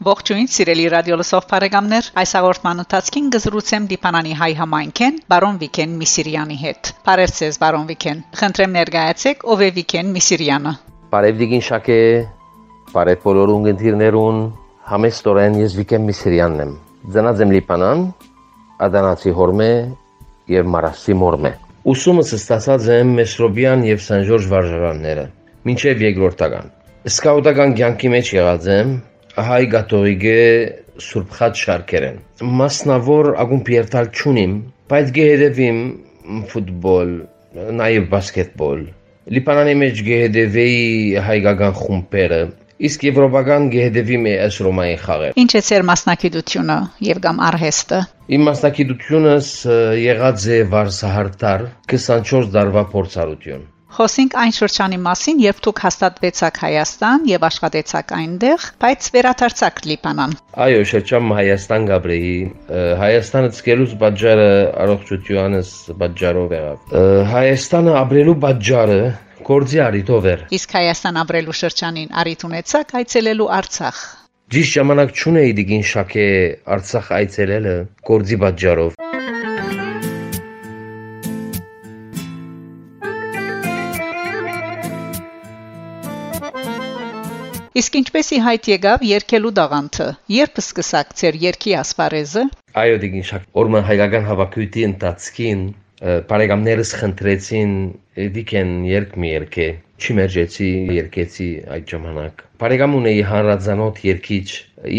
Ողջույն, սիրելի ռադիո լսող բարեկամներ, այս հաղորդման ընթացքին գզրուցեմ Դիփանանի հայ համայնքեն Բարոն Վիկեն Միսիրյանի հետ։ Բարերձեզ Բարոն Վիկեն։ Խնդրեմ ներկայացեք ով է Վիկեն Միսիրյանը։ Բարև Դիգին Շակե, բարև բոլոր ունգընտիրներուն, համեստորեն ես Վիկեն Միսիրյանն եմ։ Ծնած եմ Լիբանան, Ադանացի հորմե եւ Մարասի մորմե։ Ուսումս ստացած եմ Մեսրոբյան եւ Սան Ժորժ վարժարանները, մինչեւ երկրորդական։ Սկաուտական կյանքի մեջ եղած եմ, հայ գաթողիկե Սուրբ Խաչ շարքերեն։ Մասնավոր ագումբ երթալ չունիմ, բայց գեհդեվիմ ֆուտբոլ, նաև բասկետբոլ։ Լիբանանի մեջ գեհդեվեի հայկական խումբերը, իսկ եվրոպական գեհդեվի մի այս ռոմայի խաղեր։ Ինչ է ծեր մասնակցությունը եւ կամ արհեստը։ Իմ մասնակցությունս եղած է վարսահարտար 24 տարվա փորձառություն։ Խոսենք այն շրջանի մասին, երբ դուք հաստատվեցաք Հայաստան եւ աշխատեցաք այնտեղ, բայց վերադարձաք Լիբանան։ Այո, շրջան Հայաստան Գաբրեի, Հայաստանը ցկելուց բաժարը առողջությանս բաժարով եղավ։ Հայաստանը ապրելու բաժարը գործի արիտով էր։ Իսկ Հայաստան ապրելու շրջանին արիտ ունեցաք այցելելու Արցախ։ Ճիշտ ժամանակ չունեի դիգին շակե Արցախ այցելելը գործի բաժարով։ Իսկ ինչպեսի հայտ եկավ երկելու դաղանթը։ Երբ սկսակ ծեր երկի ասպարեզը։ Այո, դիգին շակ։ Օրմը հայկական հավաքույթի ընթացքին բարեկամներս խնդրեցին դիկեն երկ մի երկե։ Չիմերջեցի երկեցի այդ ժամանակ։ Բարեկամ ունեի հանրազանոթ երկիչ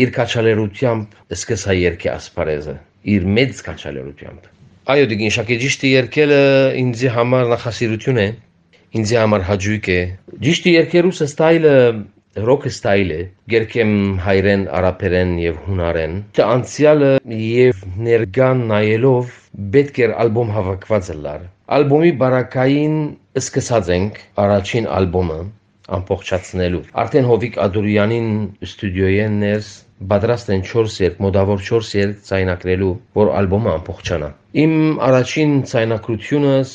իր քաչալերությամբ սկսա երկի ասպարեզը։ Իր մեծ քաչալերությամբ։ Այո, դիգին շակի ճիշտի երկելը ինձ համար նախասիրություն է ինձ համար հաճույք է։ Ճիշտի երկերուս ստայլը ռոք ստայլ է գերքեմ հայրեն արաբերեն եւ հունարեն թե անցյալը եւ ներգան նայելով պետք էր ալբոմ հավաքված լար ալբոմի բարակային սկսած ենք առաջին ալբոմը ամբողջացնելու արդեն հովիկ ադուրյանին ստուդիոյեն ներս պատրաստ են 4 երկ, մոդավոր 4 երկ ցայնակրելու, որ ալբոմը ամբողջանա։ Իմ առաջին ցայնակրությունս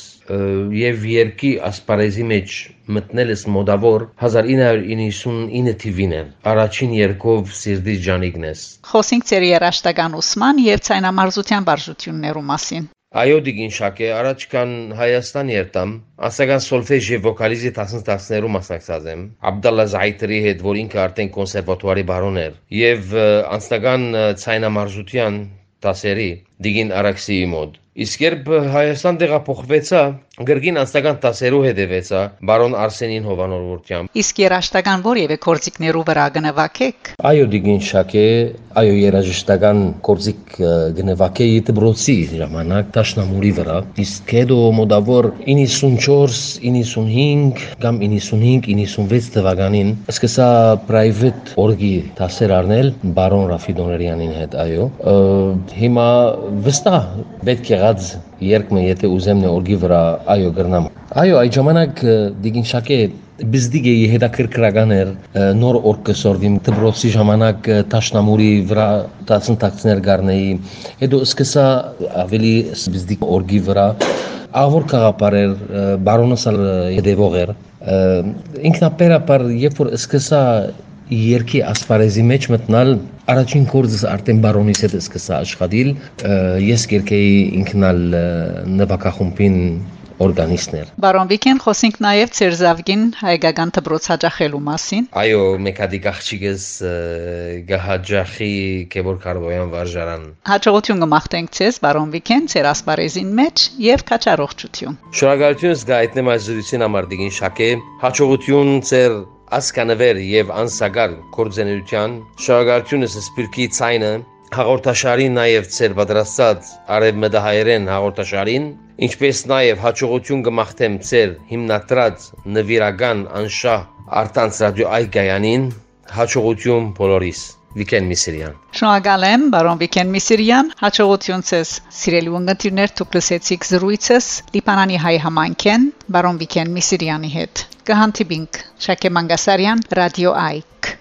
եւ երկի ասպարեզի մեջ մտնելս մոդավոր 1999 թիվին է առաջին երկով սիրդի ջանիկնես խոսենք ծերի երաշտական ուսման եւ ցայնամարզության բարժություններու մասին Այո դիգին շակե առաջ կան Հայաստան երտամ ասական սոլֆեժ եւ վոկալիզի 10-10-ներու մասնակցած եմ Աբդալլա Զայտրի հետ որ ինքը արդեն կոնսերվատուարի բարոն էր եւ անձնական ցայնամարզության դասերի դիգին Արաքսիի մոդ Իսկ երբ Հայաստան տեղափոխվեցա, գրգին անձնական տասերու հետևեցա բարոն Արսենին Հովանորովությամբ։ Իսկ երաշտական որևէ կորցիկներու վրա գնվակեք։ Այո, դիգին շակե, այո, երաժշտական կորցիկ գնվակեի դբրոցի ժամանակ Տաշնամուրի վրա։ Իսկ հետո մոդավոր 94, 95 կամ 95, 96 թվականին սկսա private օրգի տասեր առնել բարոն Ռաֆիդոներյանին հետ, այո։ Հիմա վստահ պետք է եղած երկմը եթե ուզեմ նորգի վրա այո գրնամ այո այդ ժամանակ դիգին շակե բիզդիգե հետաքրքրական էր նոր օր կսորվիմ դբրոցի ժամանակ տաշնամուրի վրա տասնտակցներ գարնեի հետո սկսա ավելի բիզդիգ օրգի վրա ավոր կաղապարեր բարոնոսալ հետևող էր ինքնապերապար երբ որ սկսա երկի ասպարեզի մեջ մտնալ առաջին կորձս արդեն բարոնից հետ սկսա աշխատել ես երկեի ինքնալ նվակախումբին օրգանիստներ։ Բարոն Վիկեն խոսենք նաև Ցերզավգին հայկական դբրոց հաջախելու մասին։ Այո, մեկադի գաղջիկս գահաջախի Կեբոր Կարբոյան վարժարան։ Հաջողություն կմաղթենք ցեզ Բարոն Վիկեն ցեր ասպարեզին մեջ եւ քաչառողջություն։ Շնորհակալություն զգայտնեմ այս զրույցին համար դիգին շակե։ Հաջողություն ցեր ասկանվեր եւ անսագար կորձենության շահագարությունս սպիրկի ցայնը հաղորդաշարին նաև ծեր պատրաստած արևմտահայերեն հաղորդաշարին ինչպես նաև հաջողություն կմաղթեմ ծեր հիմնադրած նվիրական անշահ արտանց ռադիո այգայանին հաջողություն բոլորիս Վիկեն Միսիրյան Շնորհակալ եմ բարոն Վիկեն Միսիրյան հաջողություն ցես սիրելի ունգընտիրներ դուք լսեցիք զրույցս Լիբանանի հայ համայնքեն բարոն Վիկեն Միսիրյանի հետ կհանդիպինք Շակե Մանգասարյան ռադիո այք